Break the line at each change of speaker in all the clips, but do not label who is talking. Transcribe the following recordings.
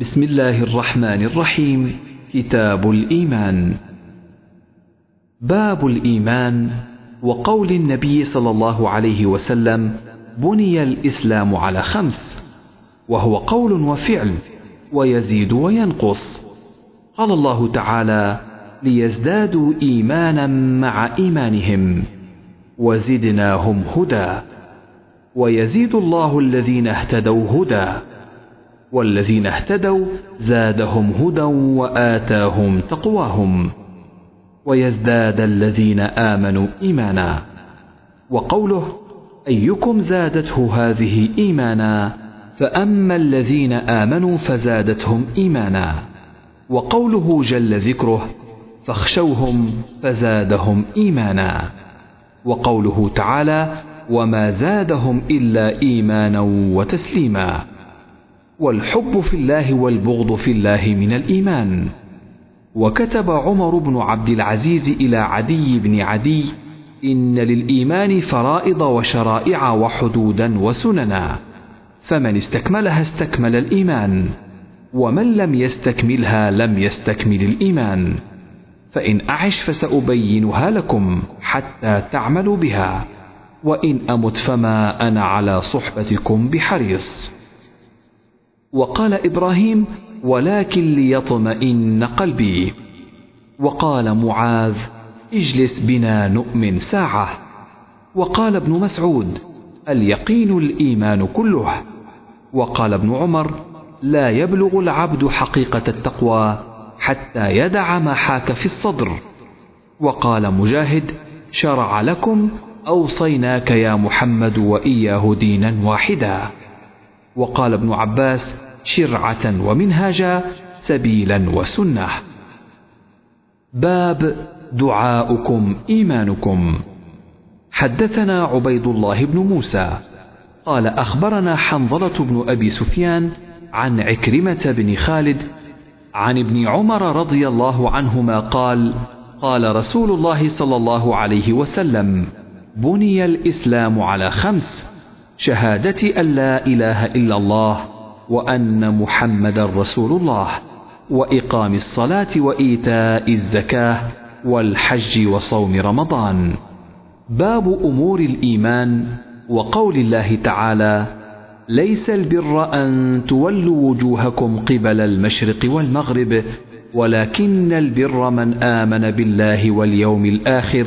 بسم الله الرحمن الرحيم. كتاب الإيمان. باب الإيمان. وقول النبي صلى الله عليه وسلم بني الإسلام على خمس. وهو قول وفعل ويزيد وينقص. قال الله تعالى ليزدادوا إيمانا مع إيمانهم وزدناهم هدى. ويزيد الله الذين اهتدوا هدى. والذين اهتدوا زادهم هدى وآتاهم تقواهم ويزداد الذين آمنوا إيمانا وقوله أيكم زادته هذه إيمانا فأما الذين آمنوا فزادتهم إيمانا وقوله جل ذكره فاخشوهم فزادهم إيمانا وقوله تعالى وما زادهم إلا إيمانا وتسليما والحب في الله والبغض في الله من الإيمان. وكتب عمر بن عبد العزيز إلى عدي بن عدي إن للإيمان فرائض وشرائع وحدودا وسننا. فمن استكملها استكمل الإيمان ومن لم يستكملها لم يستكمل الإيمان. فإن أعش فسأبينها لكم حتى تعملوا بها وإن أمت فما أنا على صحبتكم بحريص. وقال إبراهيم ولكن ليطمئن قلبي. وقال معاذ اجلس بنا نؤمن ساعة. وقال ابن مسعود اليقين الإيمان كله. وقال ابن عمر لا يبلغ العبد حقيقة التقوى حتى يدع ما حاك في الصدر. وقال مجاهد شرع لكم أوصيناك يا محمد وإياه دينا واحدا. وقال ابن عباس شرعة ومنهاجا سبيلا وسنة. باب دعاؤكم إيمانكم. حدثنا عبيد الله بن موسى. قال أخبرنا حنظلة بن أبي سفيان عن عكرمة بن خالد عن ابن عمر رضي الله عنهما قال قال رسول الله صلى الله عليه وسلم بني الإسلام على خمس. شهادة أن لا إله إلا الله وأن محمدا رسول الله وإقام الصلاة وإيتاء الزكاة والحج وصوم رمضان. باب أمور الإيمان وقول الله تعالى ليس البر أن تولوا وجوهكم قبل المشرق والمغرب ولكن البر من آمن بالله واليوم الآخر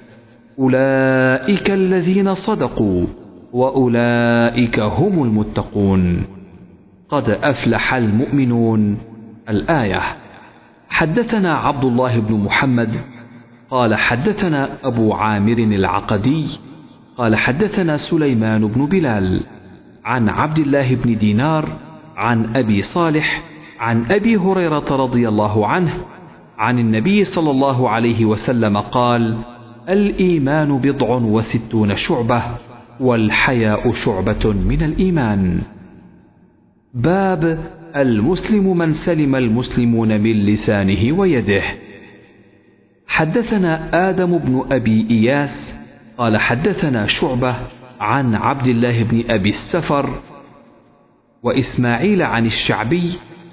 أولئك الذين صدقوا وأولئك هم المتقون. قد أفلح المؤمنون. الآية حدثنا عبد الله بن محمد قال حدثنا أبو عامر العقدي قال حدثنا سليمان بن بلال عن عبد الله بن دينار عن أبي صالح عن أبي هريرة رضي الله عنه عن النبي صلى الله عليه وسلم قال الإيمان بضع وستون شعبة والحياء شعبة من الإيمان. باب المسلم من سلم المسلمون من لسانه ويده. حدثنا آدم بن أبي إياس قال حدثنا شعبة عن عبد الله بن أبي السفر وإسماعيل عن الشعبي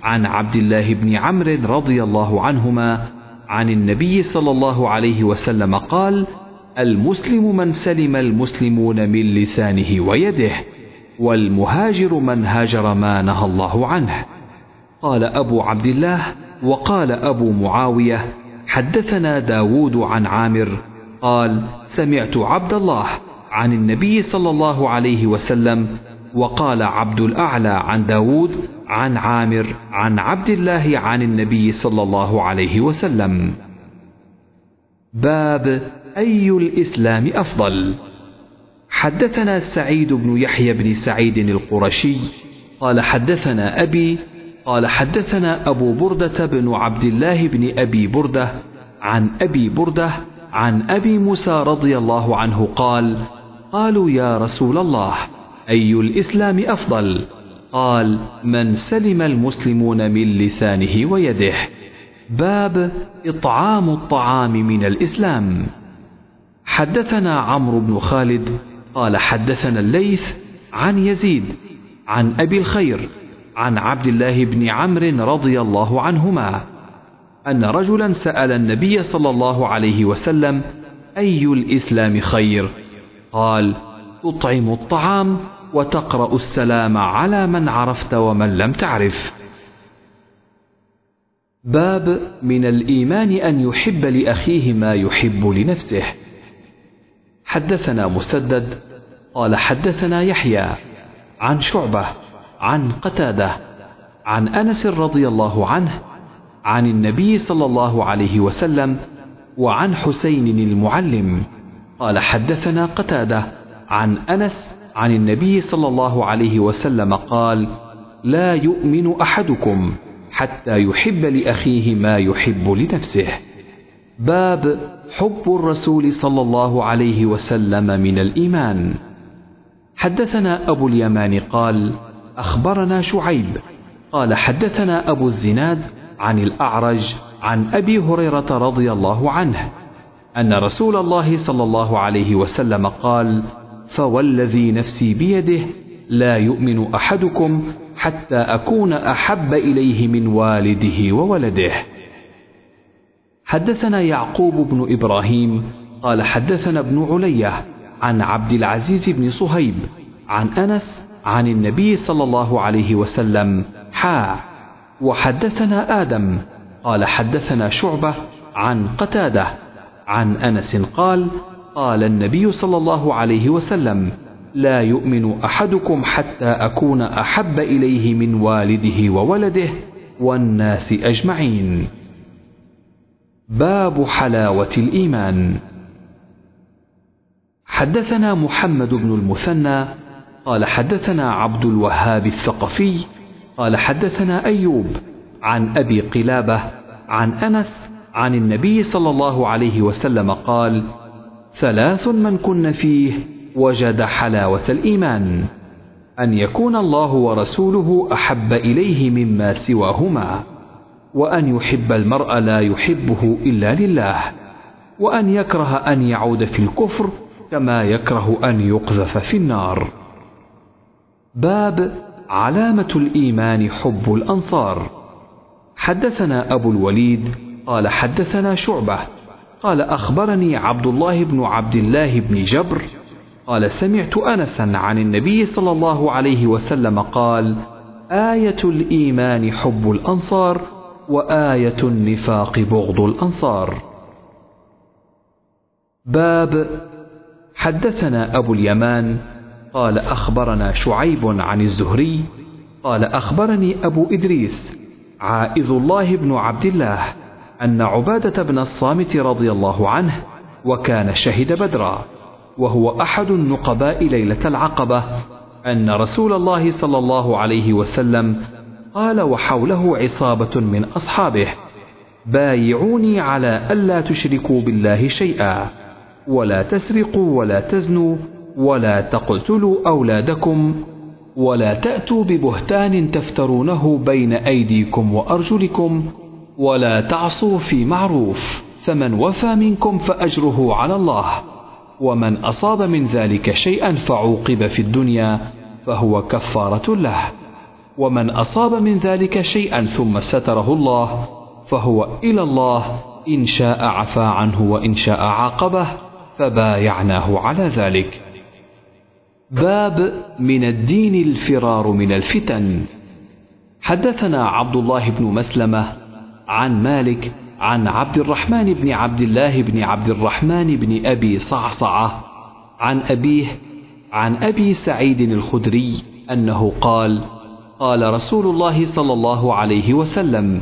عن عبد الله بن عمرو رضي الله عنهما عن النبي صلى الله عليه وسلم قال المسلم من سلم المسلمون من لسانه ويده والمهاجر من هاجر ما نهى الله عنه. قال أبو عبد الله وقال أبو معاوية حدثنا داود عن عامر قال سمعت عبد الله عن النبي صلى الله عليه وسلم وقال عبد الأعلى عن داود عن عامر عن عبد الله عن النبي صلى الله عليه وسلم. باب أي الإسلام أفضل؟ حدثنا سعيد بن يحيى بن سعيد القرشي قال حدثنا أبي قال حدثنا أبو بردة بن عبد الله بن أبي بردة عن أبي بردة عن أبي موسى رضي الله عنه قال قالوا يا رسول الله أي الإسلام أفضل؟ قال من سلم المسلمون من لسانه ويده. باب إطعام الطعام من الإسلام. حدثنا عمرو بن خالد قال حدثنا الليث عن يزيد عن أبي الخير عن عبد الله بن عمرو رضي الله عنهما أن رجلا سأل النبي صلى الله عليه وسلم أي الإسلام خير؟ قال تطعم الطعام وتقرأ السلام على من عرفت ومن لم تعرف. باب من الإيمان أن يحب لأخيه ما يحب لنفسه. حدثنا مسدد قال حدثنا يحيى عن شعبة عن قتادة عن أنس رضي الله عنه عن النبي صلى الله عليه وسلم وعن حسين المعلم. قال حدثنا قتادة عن أنس عن النبي صلى الله عليه وسلم قال لا يؤمن أحدكم حتى يحب لأخيه ما يحب لنفسه. باب حب الرسول صلى الله عليه وسلم من الإيمان. حدثنا أبو اليمان قال أخبرنا شعيب. قال حدثنا أبو الزناد عن الأعرج عن أبي هريرة رضي الله عنه أن رسول الله صلى الله عليه وسلم قال فوالذي نفسي بيده لا يؤمن أحدكم حتى أكون أحب إليه من والده وولده. حدثنا يعقوب بن إبراهيم قال حدثنا ابن علية عن عبد العزيز بن صهيب عن أنس عن النبي صلى الله عليه وسلم حا. وحدثنا آدم قال حدثنا شعبة عن قتادة عن أنس قال قال النبي صلى الله عليه وسلم لا يؤمن أحدكم حتى أكون أحب إليه من والده وولده والناس أجمعين. باب حلاوة الإيمان. حدثنا محمد بن المثنى قال حدثنا عبد الوهاب الثقفي قال حدثنا أيوب عن أبي قلابة عن أنس عن النبي صلى الله عليه وسلم قال ثلاث من كن فيه وجد حلاوة الإيمان. أن يكون الله ورسوله أحب إليه مما سواهما وأن يحب المرء لا يحبه إلا لله وأن يكره أن يعود في الكفر كما يكره أن يقذف في النار. باب علامة الإيمان حب الأنصار. حدثنا أبو الوليد قال حدثنا شعبة قال أخبرني عبد الله بن عبد الله بن جبر قال سمعت أنسا عن النبي صلى الله عليه وسلم قال آية الإيمان حب الأنصار وآية النفاق بغض الأنصار. باب حدثنا أبو اليمان قال أخبرنا شعيب عن الزهري قال أخبرني أبو إدريس عائذ الله بن عبد الله أن عبادة بن الصامت رضي الله عنه وكان شهد بدرا وهو أحد النقباء ليلة العقبة أن رسول الله صلى الله عليه وسلم قال وحوله عصابة من أصحابه بايعوني على ألا تشركوا بالله شيئا ولا تسرقوا ولا تزنوا ولا تقتلوا أولادكم ولا تأتوا ببهتان تفترونه بين أيديكم وأرجلكم ولا تعصوا في معروف فمن وفى منكم فأجره على الله. ومن أصاب من ذلك شيئا فعوقب في الدنيا فهو كفارة له. ومن أصاب من ذلك شيئا ثم ستره الله فهو إلى الله إن شاء عفى عنه وإن شاء عاقبه فبايعناه على ذلك. باب من الدين الفرار من الفتن. حدثنا عبد الله بن مسلمة عن مالك عن عبد الرحمن بن عبد الله بن عبد الرحمن بن أبي صعصعة عن أبيه عن أبي سعيد الخدري أنه قال قال رسول الله صلى الله عليه وسلم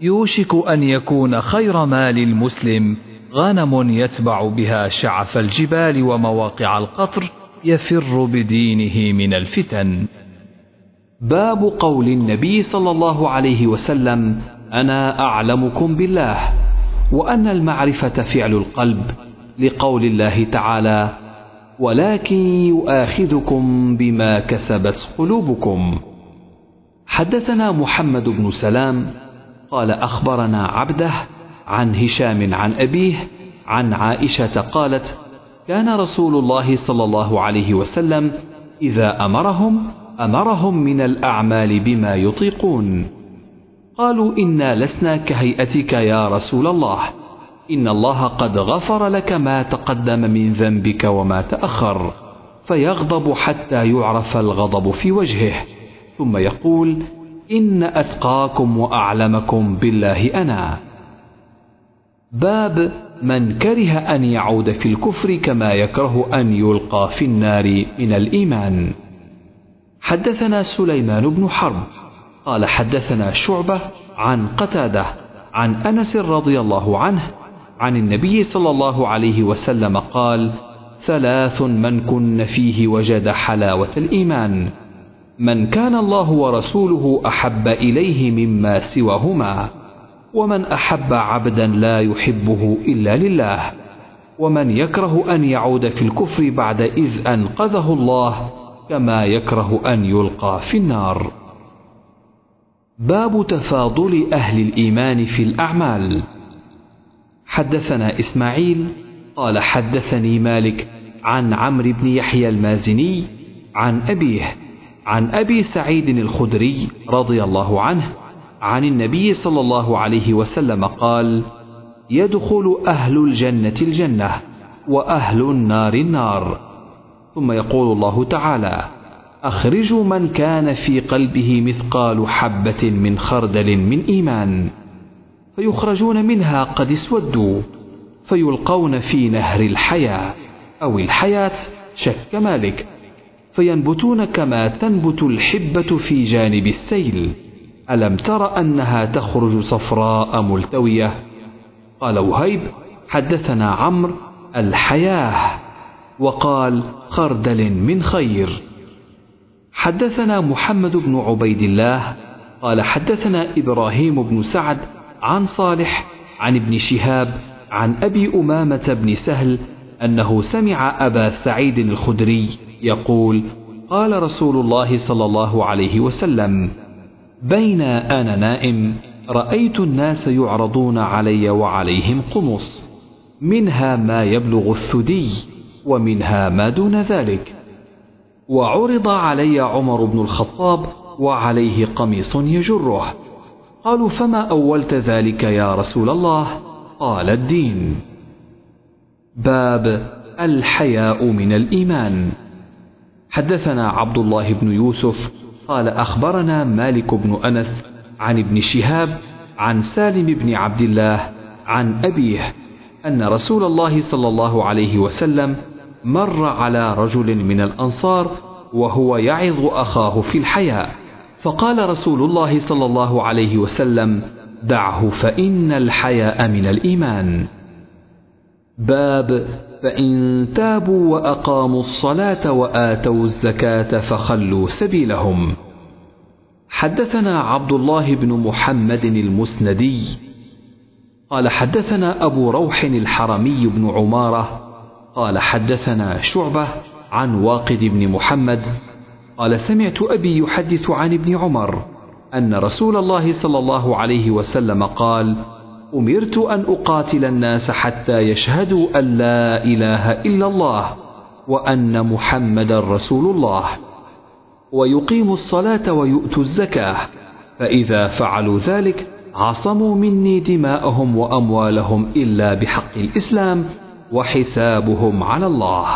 يوشك أن يكون خير مال المسلم غنم يتبع بها شعف الجبال ومواقع القطر يفر بدينه من الفتن. باب قول النبي صلى الله عليه وسلم أنا أعلمكم بالله وأن المعرفة فعل القلب لقول الله تعالى ولكن يؤاخذكم بما كسبت قلوبكم. حدثنا محمد بن سلام قال أخبرنا عبده عن هشام عن أبيه عن عائشة قالت كان رسول الله صلى الله عليه وسلم إذا أمرهم أمرهم من الأعمال بما يطيقون. قالوا إنا لسنا كهيئتك يا رسول الله. إن الله قد غفر لك ما تقدم من ذنبك وما تأخر فيغضب حتى يعرف الغضب في وجهه. ثم يقول إن أتقاكم وأعلمكم بالله أنا. باب من كره أن يعود في الكفر كما يكره أن يلقى في النار من الإيمان. حدثنا سليمان بن حرب قال حدثنا شعبة عن قتادة عن أنس رضي الله عنه عن النبي صلى الله عليه وسلم قال ثلاث من كن فيه وجد حلاوة الإيمان من كان الله ورسوله أحب إليه مما سواهما ومن أحب عبدا لا يحبه إلا لله ومن يكره أن يعود في الكفر بعد إذ أنقذه الله كما يكره أن يلقى في النار. باب تفاضل أهل الإيمان في الأعمال. حدثنا إسماعيل قال حدثني مالك عن عمرو بن يحيى المازني عن أبيه عن أبي سعيد الخدري رضي الله عنه عن النبي صلى الله عليه وسلم قال يدخل أهل الجنة الجنة وأهل النار النار. ثم يقول الله تعالى اخرجوا من كان في قلبه مثقال حبة من خردل من إيمان. فيخرجون منها قد اسودوا فيلقون في نهر الحياة أو الحياة شك مالك. فينبتون كما تنبت الحبة في جانب السيل. ألم تر أنها تخرج صفراء ملتوية؟ قال وهيب حدثنا عمرو الحياة. وقال خردل من خير. حدثنا محمد بن عبيد الله قال حدثنا إبراهيم بن سعد عن صالح عن ابن شهاب عن أبي أمامة بن سهل أنه سمع أبا سعيد الخدري يقول قال رسول الله صلى الله عليه وسلم بين أنا نائم رأيت الناس يعرضون علي وعليهم قمص منها ما يبلغ الثدي ومنها ما دون ذلك وعرض علي عمر بن الخطاب وعليه قميص يجره. قالوا فما أولت ذلك يا رسول الله؟ قال الدين. باب الحياء من الإيمان. حدثنا عبد الله بن يوسف قال أخبرنا مالك بن أنس عن ابن شهاب عن سالم بن عبد الله عن أبيه أن رسول الله صلى الله عليه وسلم مر على رجل من الأنصار وهو يعظ أخاه في الحياء. فقال رسول الله صلى الله عليه وسلم دعه فإن الحياء من الإيمان. باب فإن تابوا وأقاموا الصلاة وآتوا الزكاة فخلوا سبيلهم. حدثنا عبد الله بن محمد المسندي قال حدثنا أبو روح الحرمي بن عمارة قال حدثنا شعبة عن واقد بن محمد قال سمعت أبي يحدث عن ابن عمر أن رسول الله صلى الله عليه وسلم قال أمرت أن أقاتل الناس حتى يشهدوا أن لا إله إلا الله وأن محمدا رسول الله ويقيموا الصلاة ويؤتوا الزكاة فإذا فعلوا ذلك عصموا مني دماءهم وأموالهم إلا بحق الإسلام وحسابهم على الله.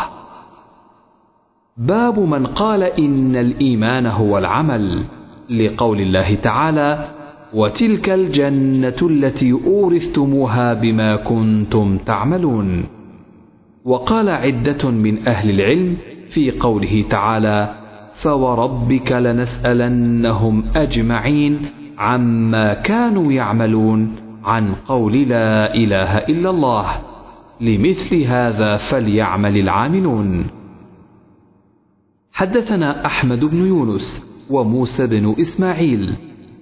باب من قال إن الإيمان هو العمل لقول الله تعالى وتلك الجنة التي أورثتموها بما كنتم تعملون. وقال عدة من أهل العلم في قوله تعالى فوربك لنسألنهم أجمعين عما كانوا يعملون عن قول لا إله إلا الله. لمثل هذا فليعمل العاملون. حدثنا أحمد بن يونس وموسى بن إسماعيل.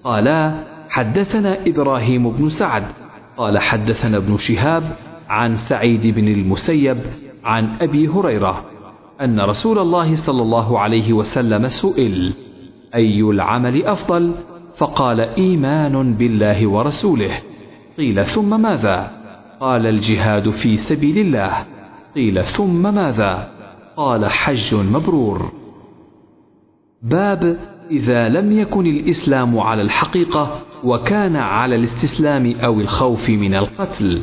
قالا حدثنا إبراهيم بن سعد. قال حدثنا ابن شهاب عن سعيد بن المسيب عن أبي هريرة أن رسول الله صلى الله عليه وسلم سئل أي العمل أفضل؟ فقال إيمان بالله ورسوله. قيل ثم ماذا؟ قال الجهاد في سبيل الله. قيل ثم ماذا؟ قال حج مبرور. باب إذا لم يكن الإسلام على الحقيقة وكان على الاستسلام أو الخوف من القتل.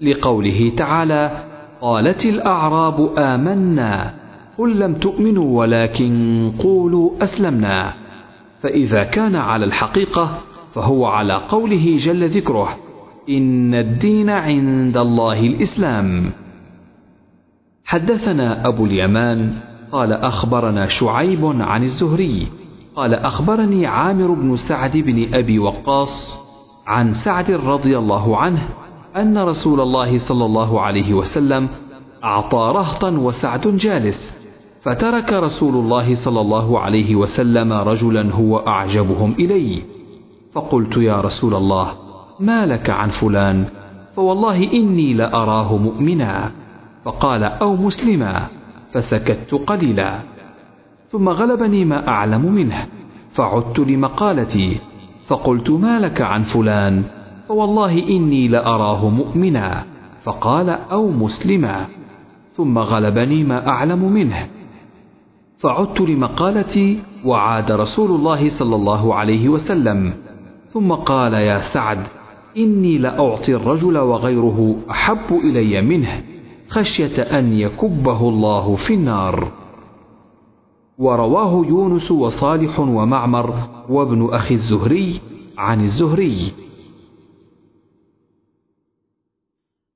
لقوله تعالى قالت الأعراب آمنا. قل لم تؤمنوا ولكن قولوا أسلمنا. فإذا كان على الحقيقة فهو على قوله جل ذكره. إن الدين عند الله الإسلام. حدثنا أبو اليمان قال أخبرنا شعيب عن الزهري قال أخبرني عامر بن سعد بن أبي وقاص عن سعد رضي الله عنه أن رسول الله صلى الله عليه وسلم أعطى رهطا وسعد جالس فترك رسول الله صلى الله عليه وسلم رجلا هو أعجبهم إلي فقلت يا رسول الله ما لك عن فلان؟ فوالله إني لأراه مؤمنا. فقال أو مسلما فسكت قليلا. ثم غلبني ما أعلم منه فعدت لمقالتي. فقلت ما لك عن فلان؟ فوالله إني لأراه مؤمنا. فقال أو مسلما. ثم غلبني ما أعلم منه. فعدت لمقالتي وعاد رسول الله صلى الله عليه وسلم. ثم قال يا سعد إني لأعطي الرجل وغيره أحب إلي منه خشية أن يكبه الله في النار. ورواه يونس وصالح ومعمر وابن أخي الزهري عن الزهري.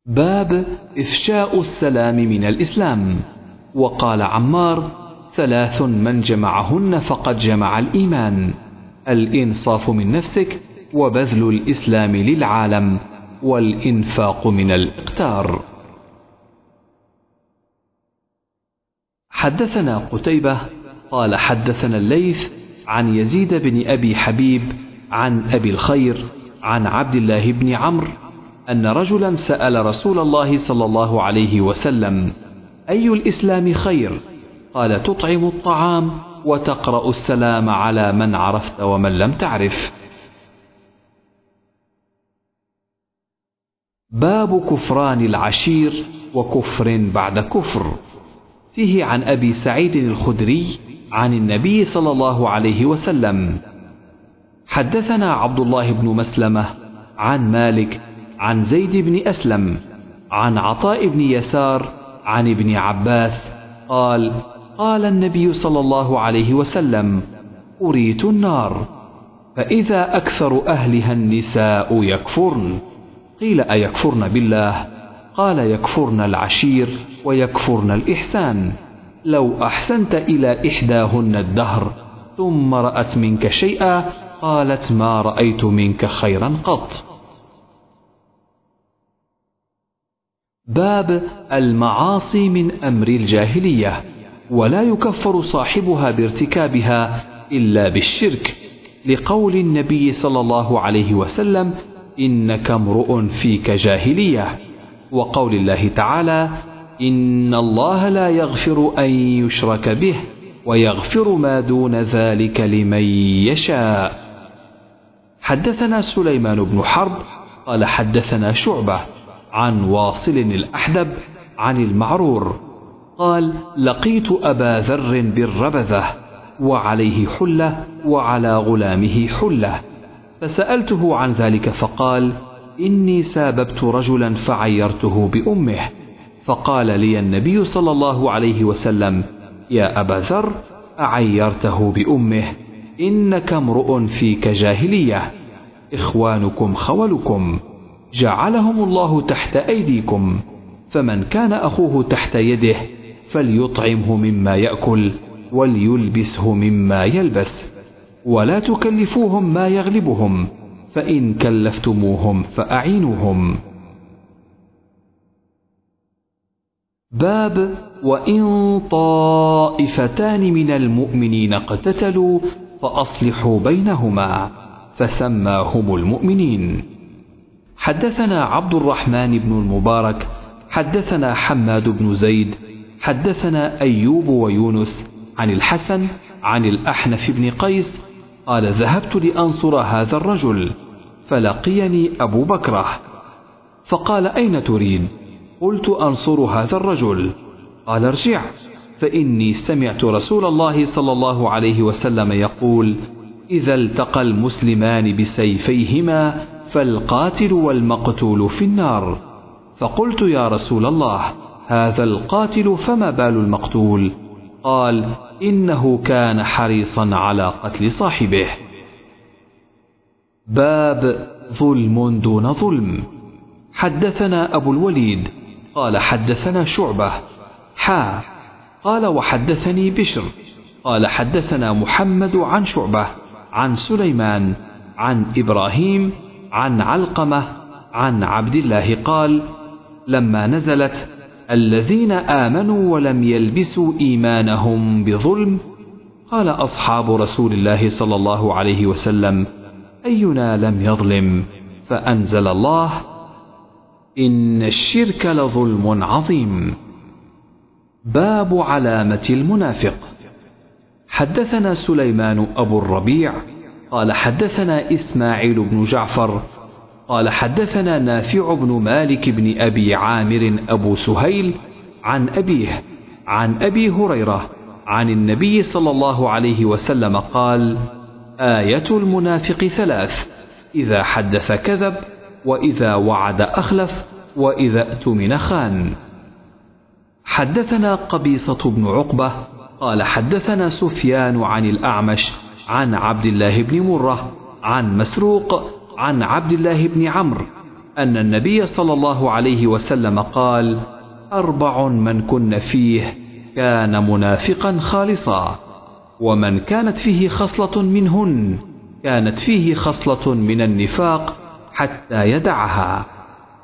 باب إفشاء السلام من الإسلام. وقال عمار ثلاث من جمعهن فقد جمع الإيمان. الإنصاف من نفسك وبذل الإسلام للعالم والإنفاق من الإقتار. حدثنا قتيبة قال حدثنا الليث عن يزيد بن أبي حبيب عن أبي الخير عن عبد الله بن عمرو أن رجلا سأل رسول الله صلى الله عليه وسلم أي الإسلام خير؟ قال تطعم الطعام وتقرأ السلام على من عرفت ومن لم تعرف. باب كفران العشير وكفر بعد كفر. فيه عن أبي سعيد الخدري عن النبي صلى الله عليه وسلم. حدثنا عبد الله بن مسلمة عن مالك عن زيد بن أسلم عن عطاء بن يسار عن ابن عباس قال قال النبي صلى الله عليه وسلم أريت النار فإذا أكثر أهلها النساء يكفرن. قيل أيكفرن بالله؟ قال يكفرن العشير ويكفرن الإحسان. لو أحسنت إلى إحداهن الدهر ثم رأت منك شيئا قالت ما رأيت منك خيرا قط. باب المعاصي من أمر الجاهلية ولا يكفر صاحبها بارتكابها إلا بالشرك لقول النبي صلى الله عليه وسلم إنك امرؤ فيك جاهلية. وقول الله تعالى إن الله لا يغفر أن يشرك به ويغفر ما دون ذلك لمن يشاء. حدثنا سليمان بن حرب قال حدثنا شعبة عن واصل الأحدب عن المعرور قال لقيت أبا ذر بالربذة وعليه حلة وعلى غلامه حلة. فسألته عن ذلك فقال إني ساببت رجلا فعيرته بأمه. فقال لي النبي صلى الله عليه وسلم يا أبا ذر أعيرته بأمه. إنك امرؤ فيك جاهلية. إخوانكم خولكم. جعلهم الله تحت أيديكم. فمن كان أخوه تحت يده فليطعمه مما يأكل وليلبسه مما يلبس. ولا تكلفوهم ما يغلبهم فإن كلفتموهم فأعينوهم. باب وإن طائفتان من المؤمنين اقتتلوا فأصلحوا بينهما فسماهم المؤمنين. حدثنا عبد الرحمن بن المبارك حدثنا حماد بن زيد حدثنا أيوب ويونس عن الحسن عن الأحنف بن قيس قال ذهبت لأنصر هذا الرجل فلقيني أبو بكرة فقال أين تريد؟ قلت أنصر هذا الرجل. قال ارجع فإني سمعت رسول الله صلى الله عليه وسلم يقول إذا التقى المسلمان بسيفيهما فالقاتل والمقتول في النار. فقلت يا رسول الله هذا القاتل فما بال المقتول؟ قال إنه كان حريصا على قتل صاحبه. باب ظلم دون ظلم. حدثنا أبو الوليد قال حدثنا شعبة. حا قال وحدثني بشر. قال حدثنا محمد عن شعبة عن سليمان عن إبراهيم عن علقمة عن عبد الله قال لما نزلت الذين آمنوا ولم يلبسوا إيمانهم بظلم؟ قال أصحاب رسول الله صلى الله عليه وسلم أينا لم يظلم فأنزل الله إن الشرك لظلم عظيم. باب علامة المنافق. حدثنا سليمان أبو الربيع قال حدثنا إسماعيل بن جعفر قال حدثنا نافع بن مالك بن أبي عامر أبو سهيل عن أبيه عن أبي هريرة عن النبي صلى الله عليه وسلم قال آية المنافق ثلاث إذا حدث كذب وإذا وعد أخلف وإذا اؤتمن خان. حدثنا قبيصة بن عقبة قال حدثنا سفيان عن الأعمش عن عبد الله بن مرة عن مسروق عن عبد الله بن عمرو أن النبي صلى الله عليه وسلم قال أربع من كن فيه كان منافقا خالصا ومن كانت فيه خصلة منهن كانت فيه خصلة من النفاق حتى يدعها.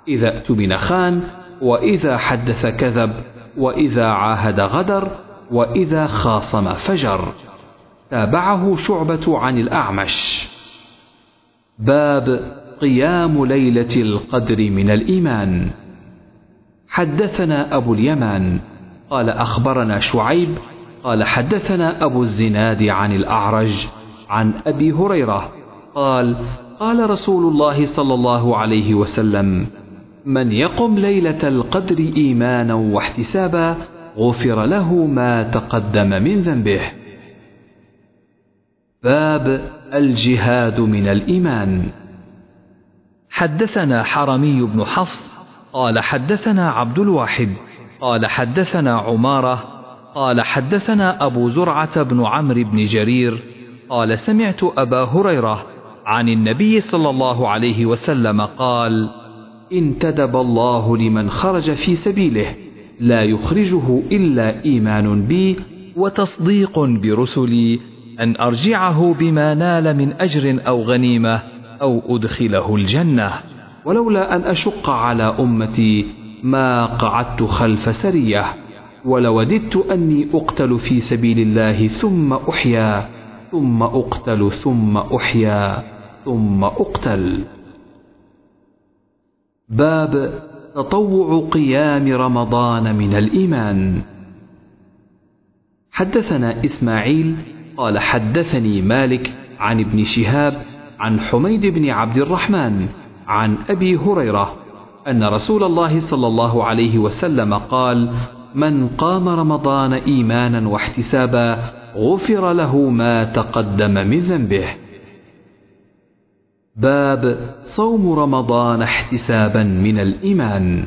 إذا اؤتمن خان وإذا حدث كذب وإذا عاهد غدر وإذا خاصم فجر. تابعه شعبة عن الأعمش. باب قيام ليلة القدر من الإيمان. حدثنا أبو اليمان قال أخبرنا شعيب قال حدثنا أبو الزناد عن الأعرج عن أبي هريرة قال قال رسول الله صلى الله عليه وسلم من يقم ليلة القدر إيمانا واحتسابا غفر له ما تقدم من ذنبه. باب الجهاد من الإيمان. حدثنا حرمي بن حفص قال حدثنا عبد الواحد قال حدثنا عمارة قال حدثنا أبو زرعة بن عمرو بن جرير قال سمعت أبا هريرة عن النبي صلى الله عليه وسلم قال انتدب الله لمن خرج في سبيله لا يخرجه إلا إيمان بي وتصديق برسلي أن أرجعه بما نال من أجر أو غنيمة أو أدخله الجنة. ولولا أن أشق على أمتي ما قعدت خلف سرية. ولوددت أني أقتل في سبيل الله ثم أحيا ثم أقتل ثم أحيا ثم أقتل. باب تطوع قيام رمضان من الإيمان. حدثنا إسماعيل قال حدثني مالك عن ابن شهاب عن حميد بن عبد الرحمن عن أبي هريرة أن رسول الله صلى الله عليه وسلم قال من قام رمضان إيمانا واحتسابا غفر له ما تقدم من ذنبه. باب صوم رمضان احتسابا من الإيمان.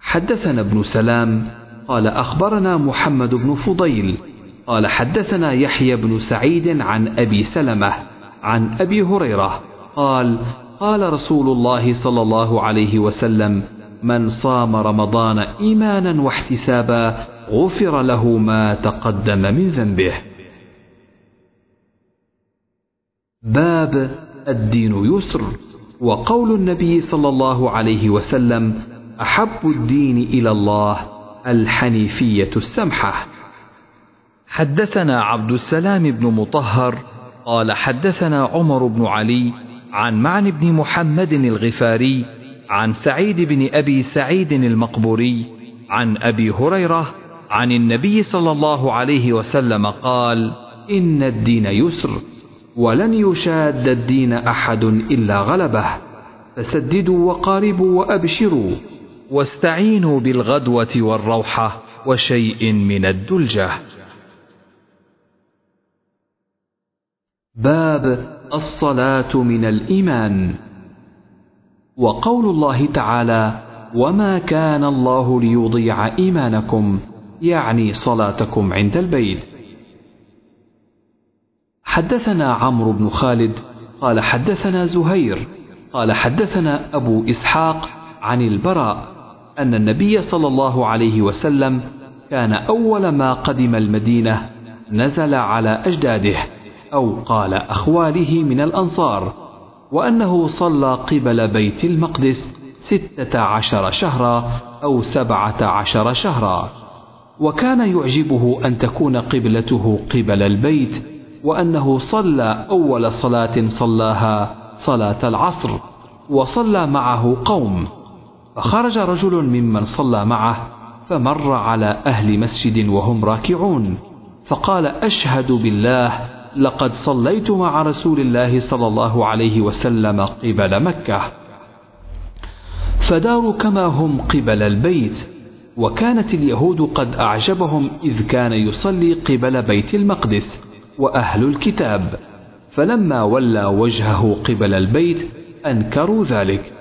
حدثنا ابن سلام قال أخبرنا محمد بن فضيل قال حدثنا يحيى بن سعيد عن أبي سلمة عن أبي هريرة قال قال رسول الله صلى الله عليه وسلم من صام رمضان إيمانا واحتسابا غفر له ما تقدم من ذنبه. باب الدين يسر وقول النبي صلى الله عليه وسلم أحب الدين إلى الله الحنيفية السمحة. حدثنا عبد السلام بن مطهر قال حدثنا عمر بن علي عن معن بن محمد الغفاري عن سعيد بن أبي سعيد المقبوري عن أبي هريرة عن النبي صلى الله عليه وسلم قال إن الدين يسر ولن يشاد الدين أحد إلا غلبه فسددوا وقاربوا وأبشروا واستعينوا بالغدوة والروحة وشيء من الدلجة. باب الصلاة من الإيمان. وقول الله تعالى وما كان الله ليضيع إيمانكم يعني صلاتكم عند البيت. حدثنا عمرو بن خالد قال حدثنا زهير قال حدثنا أبو إسحاق عن البراء أن النبي صلى الله عليه وسلم كان أول ما قدم المدينة نزل على أجداده. أو قال أخواله من الأنصار وأنه صلى قبل بيت المقدس ستة عشر شهرا أو سبعة عشر شهرا. وكان يعجبه أن تكون قبلته قبل البيت وأنه صلى أول صلاة صلاها صلاة العصر وصلى معه قوم. فخرج رجل ممن صلى معه فمر على أهل مسجد وهم راكعون فقال أشهد بالله لقد صليت مع رسول الله صلى الله عليه وسلم قبل مكة. فداروا كما هم قبل البيت وكانت اليهود قد أعجبهم إذ كان يصلي قبل بيت المقدس وأهل الكتاب. فلما ولى وجهه قبل البيت أنكروا ذلك.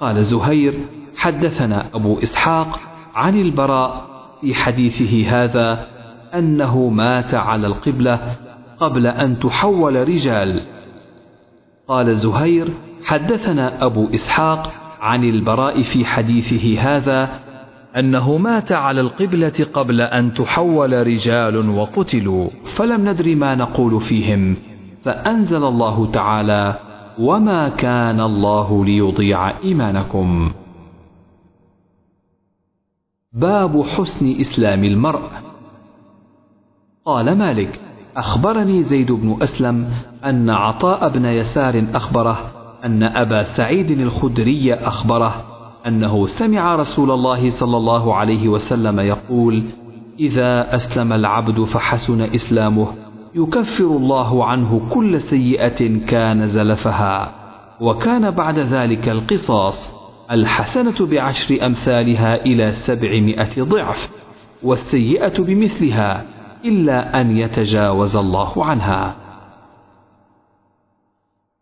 قال زهير حدثنا أبو إسحاق عن البراء في حديثه هذا أنه مات على القبلة قبل أن تحول رجال. قال زهير حدثنا أبو إسحاق عن البراء في حديثه هذا أنه مات على القبلة قبل أن تحول رجال وقتلوا فلم ندر ما نقول فيهم. فأنزل الله تعالى وما كان الله ليضيع إيمانكم. باب حسن إسلام المرء. قال مالك أخبرني زيد بن أسلم أن عطاء بن يسار أخبره أن أبا سعيد الخدري أخبره أنه سمع رسول الله صلى الله عليه وسلم يقول إذا أسلم العبد فحسن إسلامه يكفر الله عنه كل سيئة كان زلفها وكان بعد ذلك القصاص الحسنة بعشر أمثالها إلى سبعمائة ضعف والسيئة بمثلها إلا أن يتجاوز الله عنها.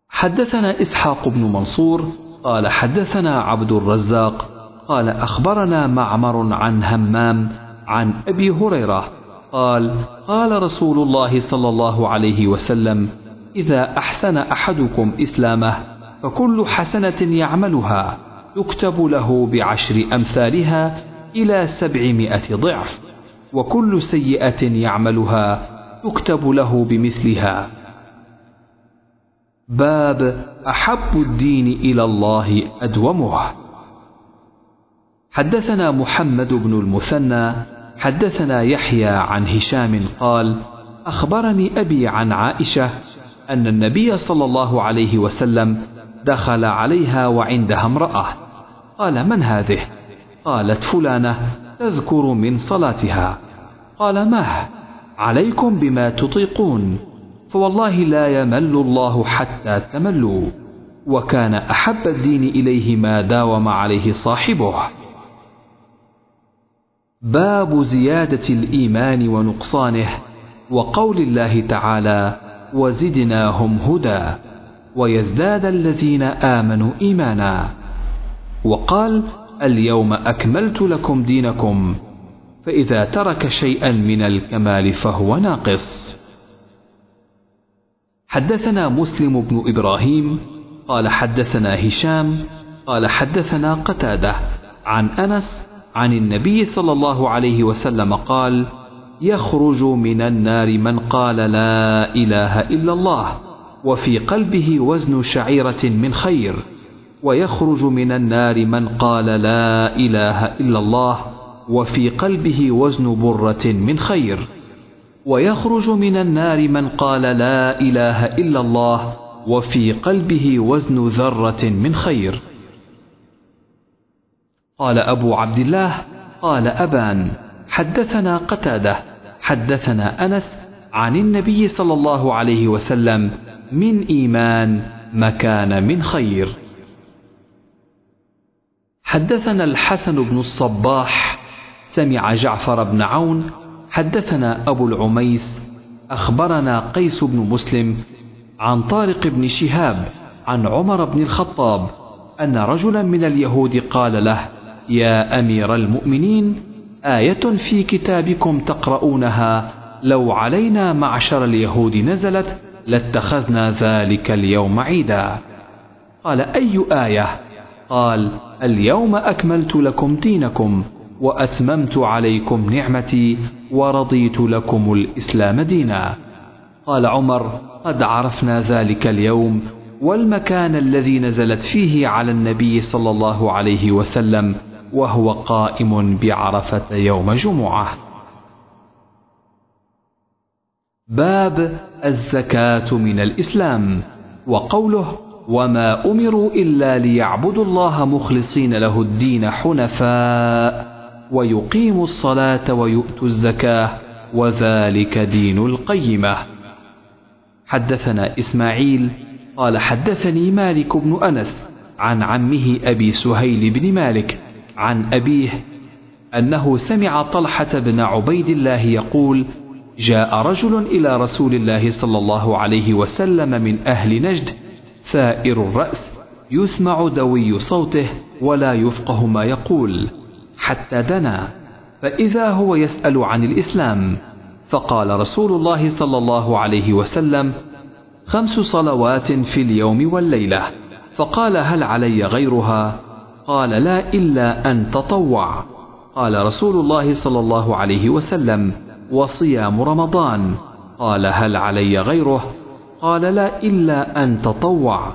حدثنا إسحاق بن منصور قال حدثنا عبد الرزاق قال أخبرنا معمر عن همام عن أبي هريرة قال قال رسول الله صلى الله عليه وسلم إذا أحسن أحدكم إسلامه فكل حسنة يعملها يكتب له بعشر أمثالها إلى سبعمائة ضعف. وكل سيئة يعملها يكتب له بمثلها. باب أحب الدين إلى الله أدومه. حدثنا محمد بن المثنى حدثنا يحيى عن هشام قال أخبرني أبي عن عائشة أن النبي صلى الله عليه وسلم دخل عليها وعندها امرأة. قال من هذه؟ قالت فلانة. تذكر من صلاتها. قال مه عليكم بما تطيقون. فوالله لا يمل الله حتى تملوا. وكان أحب الدين إليه ما داوم عليه صاحبه. باب زيادة الإيمان ونقصانه. وقول الله تعالى وزدناهم هدى. ويزداد الذين آمنوا إيمانا. وقال اليوم أكملت لكم دينكم فإذا ترك شيئا من الكمال فهو ناقص. حدثنا مسلم بن إبراهيم قال حدثنا هشام قال حدثنا قتادة عن أنس عن النبي صلى الله عليه وسلم قال يخرج من النار من قال لا إله إلا الله وفي قلبه وزن شعيرة من خير. ويخرج من النار من قال لا إله إلا الله وفي قلبه وزن برة من خير. ويخرج من النار من قال لا إله إلا الله وفي قلبه وزن ذرة من خير. قال أبو عبد الله قال أبان حدثنا قتادة حدثنا أنس عن النبي صلى الله عليه وسلم من إيمان مكان من خير. حدثنا الحسن بن الصباح سمع جعفر بن عون حدثنا أبو العميس أخبرنا قيس بن مسلم عن طارق بن شهاب عن عمر بن الخطاب أن رجلا من اليهود قال له يا أمير المؤمنين آية في كتابكم تقرؤونها لو علينا معشر اليهود نزلت لاتخذنا ذلك اليوم عيدا قال أي آية؟ قال اليوم أكملت لكم دينكم وأتممت عليكم نعمتي ورضيت لكم الإسلام دينا. قال عمر قد عرفنا ذلك اليوم والمكان الذي نزلت فيه على النبي صلى الله عليه وسلم وهو قائم بعرفة يوم جمعة. باب الزكاة من الإسلام وقوله وما أمروا إلا ليعبدوا الله مخلصين له الدين حنفاء ويقيموا الصلاة ويؤتوا الزكاة وذلك دين القيمة. حدثنا إسماعيل قال حدثني مالك بن أنس عن عمه أبي سهيل بن مالك عن أبيه أنه سمع طلحة بن عبيد الله يقول جاء رجل إلى رسول الله صلى الله عليه وسلم من أهل نجد ثائر الرأس يسمع دوي صوته ولا يفقه ما يقول. حتى دنا فإذا هو يسأل عن الإسلام فقال رسول الله صلى الله عليه وسلم خمس صلوات في اليوم والليلة. فقال هل علي غيرها؟ قال لا إلا أن تطوع. قال رسول الله صلى الله عليه وسلم وصيام رمضان. قال هل علي غيره؟ قال لا إلا أن تطوع.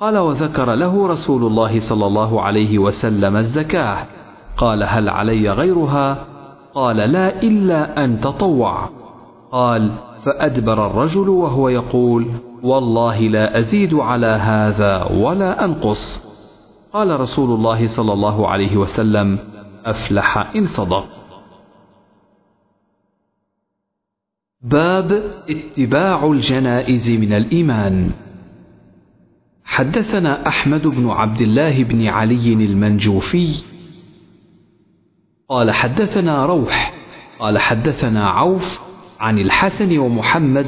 قال وذكر له رسول الله صلى الله عليه وسلم الزكاة. قال هل علي غيرها؟ قال لا إلا أن تطوع. قال فأدبر الرجل وهو يقول والله لا أزيد على هذا ولا أنقص. قال رسول الله صلى الله عليه وسلم أفلح إن صدق. باب اتباع الجنائز من الإيمان. حدثنا أحمد بن عبد الله بن علي المنجوفي. قال حدثنا روح قال حدثنا عوف عن الحسن ومحمد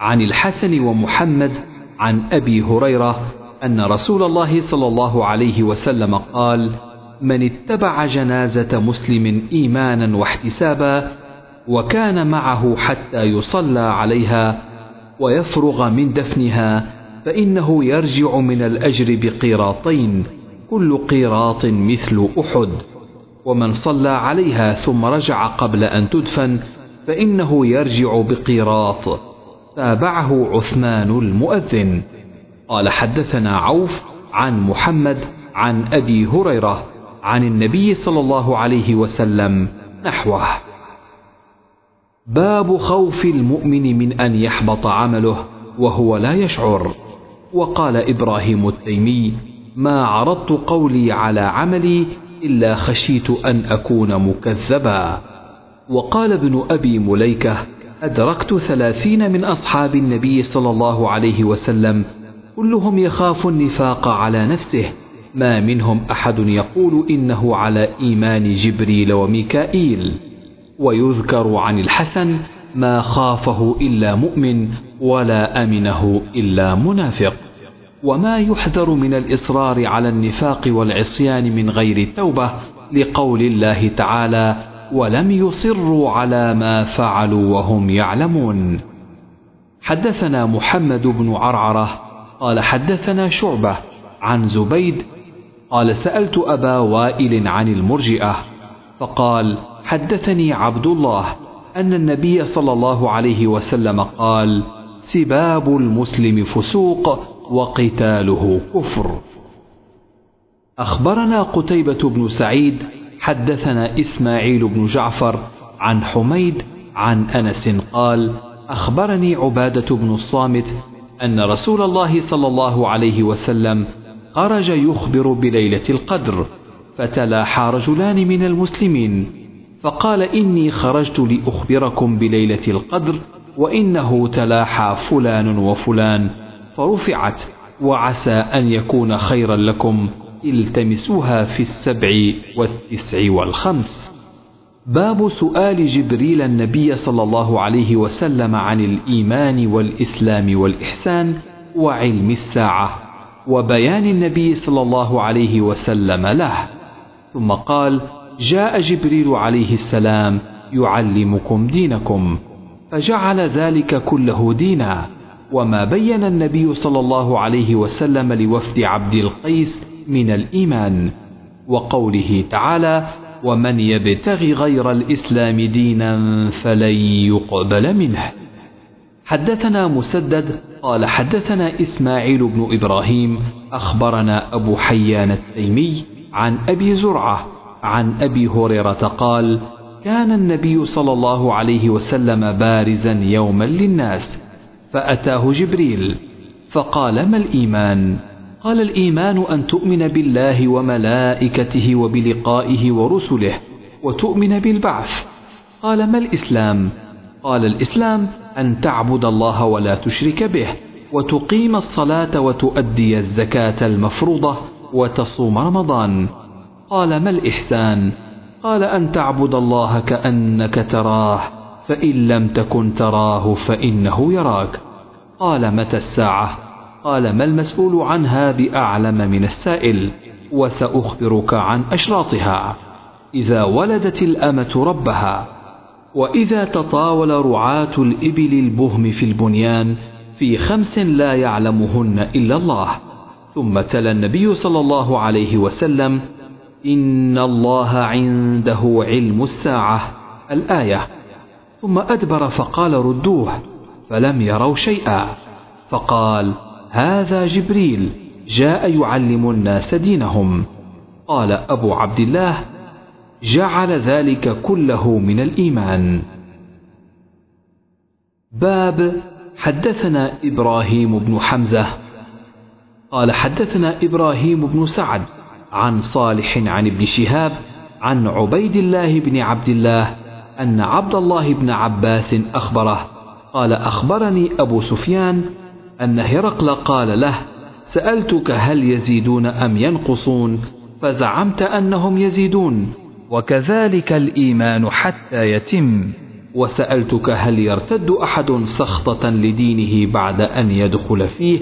عن الحسن ومحمد عن أبي هريرة أن رسول الله صلى الله عليه وسلم قال من اتبع جنازة مسلم إيمانا واحتسابا وكان معه حتى يصلى عليها ويفرغ من دفنها فإنه يرجع من الأجر بقيراطين كل قيراط مثل أحد. ومن صلى عليها ثم رجع قبل أن تدفن فإنه يرجع بقيراط. تابعه عثمان المؤذن. قال حدثنا عوف عن محمد عن أبي هريرة عن النبي صلى الله عليه وسلم نحوه. باب خوف المؤمن من أن يحبط عمله وهو لا يشعر. وقال إبراهيم التيمي ما عرضت قولي على عملي إلا خشيت أن أكون مكذبا وقال ابن أبي مليكة أدركت ثلاثين من أصحاب النبي صلى الله عليه وسلم كلهم يخاف النفاق على نفسه. ما منهم أحد يقول إنه على إيمان جبريل وميكائيل ويذكر عن الحسن ما خافه إلا مؤمن ولا أمنه إلا منافق. وما يحذر من الإصرار على النفاق والعصيان من غير توبة لقول الله تعالى ولم يصروا على ما فعلوا وهم يعلمون حدثنا محمد بن عرعرة قال حدثنا شعبة عن زبيد قال سألت أبا وائل عن المرجئة فقال حدثني عبد الله أن النبي صلى الله عليه وسلم قال سباب المسلم فسوق وقتاله كفر. أخبرنا قتيبة بن سعيد حدثنا إسماعيل بن جعفر عن حميد عن أنس قال أخبرني عبادة بن الصامت أن رسول الله صلى الله عليه وسلم خرج يخبر بليلة القدر فتلاحى رجلان من المسلمين. فقال إني خرجت لأخبركم بليلة القدر وإنه تلاحى فلان وفلان. فرفعت وعسى أن يكون خيرا لكم. التمسوها في السبع والتسع والخمس. باب سؤال جبريل النبي صلى الله عليه وسلم عن الإيمان والإسلام والإحسان وعلم الساعة وبيان النبي صلى الله عليه وسلم له. ثم قال جاء جبريل عليه السلام يعلمكم دينكم فجعل ذلك كله دينا. وما بين النبي صلى الله عليه وسلم لوفد عبد القيس من الإيمان وقوله تعالى ومن يبتغ غير الإسلام دينا فلن يقبل منه. حدثنا مسدد قال حدثنا إسماعيل بن إبراهيم أخبرنا أبو حيان التيمي عن أبي زرعة عن أبي هريرة قال كان النبي صلى الله عليه وسلم بارزا يوما للناس فأتاه جبريل فقال ما الإيمان؟ قال الإيمان أن تؤمن بالله وملائكته وبلقائه ورسله وتؤمن بالبعث. قال ما الإسلام؟ قال الإسلام أن تعبد الله ولا تشرك به وتقيم الصلاة وتؤدي الزكاة المفروضة وتصوم رمضان. قال ما الإحسان؟ قال أن تعبد الله كأنك تراه فإن لم تكن تراه فإنه يراك. قال متى الساعة؟ قال ما المسؤول عنها بأعلم من السائل وسأخبرك عن أشراطها. إذا ولدت الأمة ربها وإذا تطاول رعاة الإبل البهم في البنيان في خمس لا يعلمهن إلا الله. ثم تلا النبي صلى الله عليه وسلم إن الله عنده علم الساعة الآية. ثم أدبر فقال ردوه فلم يروا شيئا. فقال هذا جبريل جاء يعلم الناس دينهم. قال أبو عبد الله جعل ذلك كله من الإيمان. باب حدثنا إبراهيم بن حمزة. قال حدثنا إبراهيم بن سعد. عن صالح عن ابن شهاب عن عبيد الله بن عبد الله أن عبد الله بن عباس أخبره قال أخبرني أبو سفيان أن هرقل قال له سألتك هل يزيدون أم ينقصون؟ فزعمت أنهم يزيدون وكذلك الإيمان حتى يتم. وسألتك هل يرتد أحد سخطة لدينه بعد أن يدخل فيه؟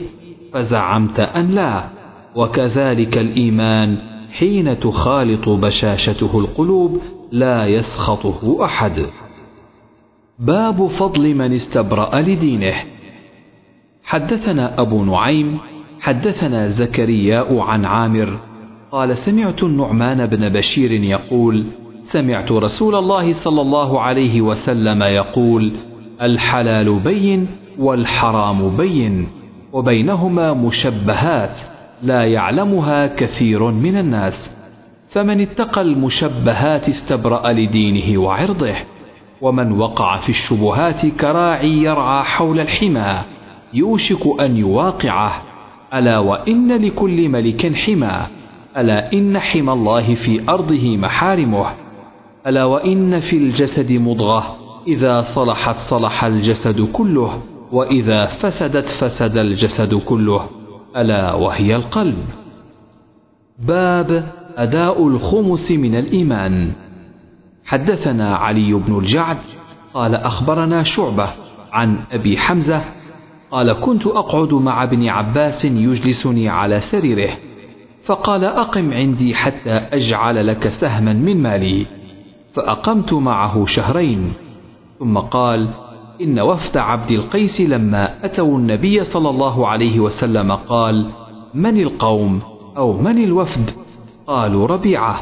فزعمت أن لا. وكذلك الإيمان حين تخالط بشاشته القلوب لا يسخطه أحد. باب فضل من استبرأ لدينه. حدثنا أبو نعيم حدثنا زكرياء عن عامر قال سمعت النعمان بن بشير يقول سمعت رسول الله صلى الله عليه وسلم يقول الحلال بين والحرام بين وبينهما مشبهات. لا يعلمها كثير من الناس فمن اتقى المشبهات استبرأ لدينه وعرضه ومن وقع في الشبهات كراعي يرعى حول الحمى يوشك أن يواقعه ألا وإن لكل ملك حمى ألا إن حمى الله في أرضه محارمه ألا وإن في الجسد مضغة إذا صلحت صلح الجسد كله وإذا فسدت فسد الجسد كله. ألا وهي القلب. باب أداء الخمس من الإيمان. حدثنا علي بن الجعد قال أخبرنا شعبة عن أبي حمزة قال كنت أقعد مع ابن عباس يجلسني على سريره فقال أقم عندي حتى أجعل لك سهما من مالي فأقمت معه شهرين ثم قال إن وفد عبد القيس لما أتوا النبي صلى الله عليه وسلم قال من القوم؟ أو من الوفد؟ قالوا ربيعة.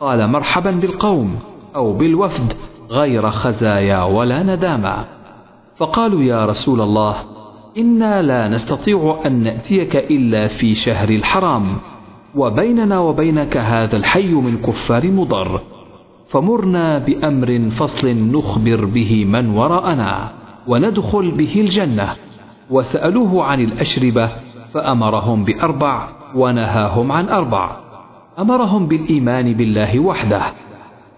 قال مرحبا بالقوم. أو بالوفد غير خزايا ولا ندامة. فقالوا يا رسول الله إنا لا نستطيع أن نأتيك إلا في شهر الحرام وبيننا وبينك هذا الحي من كفار مضر. فمرنا بأمر فصل نخبر به من وراءنا وندخل به الجنة. وسألوه عن الأشربة فأمرهم بأربع ونهاهم عن أربع. أمرهم بالإيمان بالله وحده.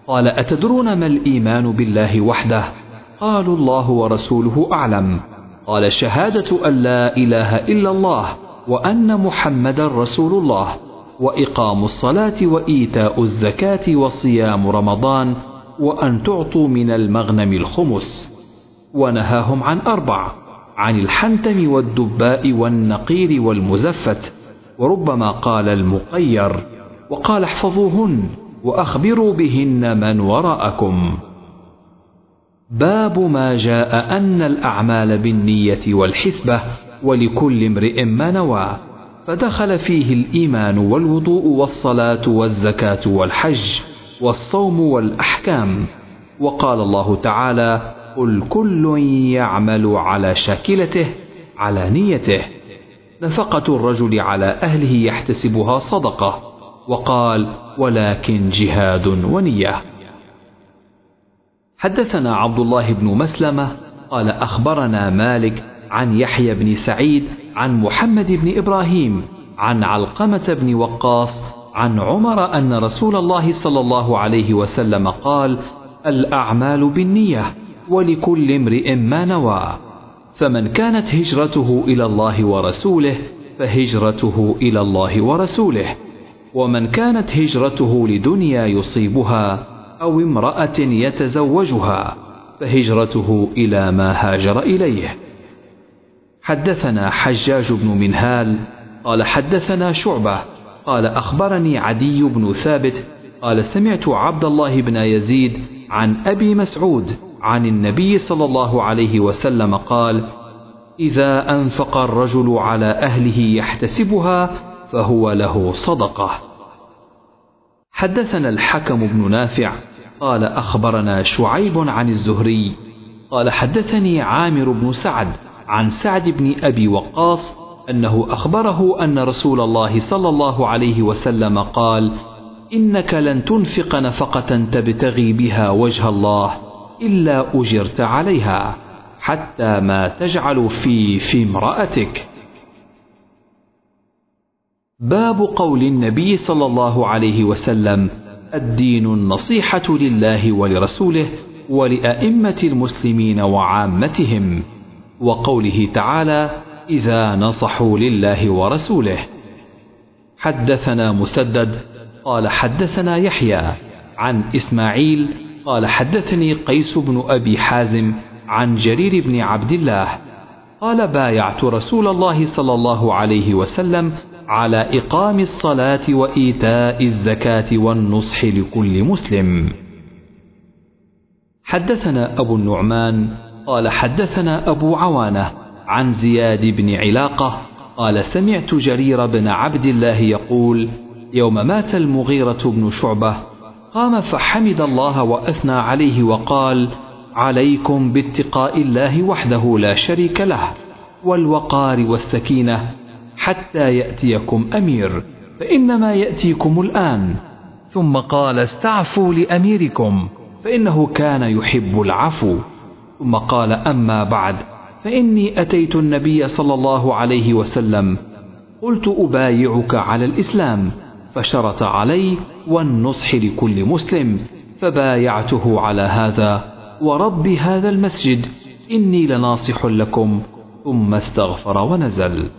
قال أتدرون ما الإيمان بالله وحده؟ قالوا الله ورسوله أعلم. قال شهادة أن لا إله إلا الله وأن محمدا رسول الله. وإقام الصلاة وإيتاء الزكاة وصيام رمضان وأن تعطوا من المغنم الخمس. ونهاهم عن أربع عن الحنتم والدباء والنقير والمزفت. وربما قال المقير وقال احفظوهن وأخبروا بهن من وراءكم. باب ما جاء أن الأعمال بالنية والحسبة ولكل امرئ ما نوى. فدخل فيه الإيمان والوضوء والصلاة والزكاة والحج والصوم والأحكام. وقال الله تعالى قل كل يعمل على شاكلته على نيته. نفقة الرجل على أهله يحتسبها صدقة. وقال ولكن جهاد ونية. حدثنا عبد الله بن مسلمة قال أخبرنا مالك عن يحيى بن سعيد عن محمد بن إبراهيم عن علقمة بن وقاص عن عمر أن رسول الله صلى الله عليه وسلم قال الأعمال بالنية ولكل امرئ ما نوى. فمن كانت هجرته إلى الله ورسوله فهجرته إلى الله ورسوله. ومن كانت هجرته لدنيا يصيبها أو امرأة يتزوجها فهجرته إلى ما هاجر إليه. حدثنا حجاج بن منهال قال حدثنا شعبة قال أخبرني عدي بن ثابت قال سمعت عبد الله بن يزيد عن أبي مسعود عن النبي صلى الله عليه وسلم قال إذا أنفق الرجل على أهله يحتسبها فهو له صدقة. حدثنا الحكم بن نافع قال أخبرنا شعيب عن الزهري قال حدثني عامر بن سعد عن سعد بن أبي وقاص أنه أخبره أن رسول الله صلى الله عليه وسلم قال إنك لن تنفق نفقة تبتغي بها وجه الله إلا أجرت عليها حتى ما تجعل في في امرأتك. باب قول النبي صلى الله عليه وسلم الدين النصيحة لله ولرسوله ولأئمة المسلمين وعامتهم. وقوله تعالى إذا نصحوا لله ورسوله. حدثنا مسدد قال حدثنا يحيى عن إسماعيل قال حدثني قيس بن أبي حازم عن جرير بن عبد الله قال بايعت رسول الله صلى الله عليه وسلم على إقام الصلاة وإيتاء الزكاة والنصح لكل مسلم. حدثنا أبو النعمان قال حدثنا أبو عوانة عن زياد بن علاقة قال سمعت جرير بن عبد الله يقول يوم مات المغيرة بن شعبة قام فحمد الله وأثنى عليه وقال عليكم باتقاء الله وحده لا شريك له والوقار والسكينة حتى يأتيكم أمير فإنما يأتيكم الآن. ثم قال استعفوا لأميركم فإنه كان يحب العفو. ثم قال أما بعد فإني أتيت النبي صلى الله عليه وسلم قلت أبايعك على الإسلام فشرط علي والنصح لكل مسلم فبايعته على هذا ورب هذا المسجد إني لناصح لكم ثم استغفر ونزل.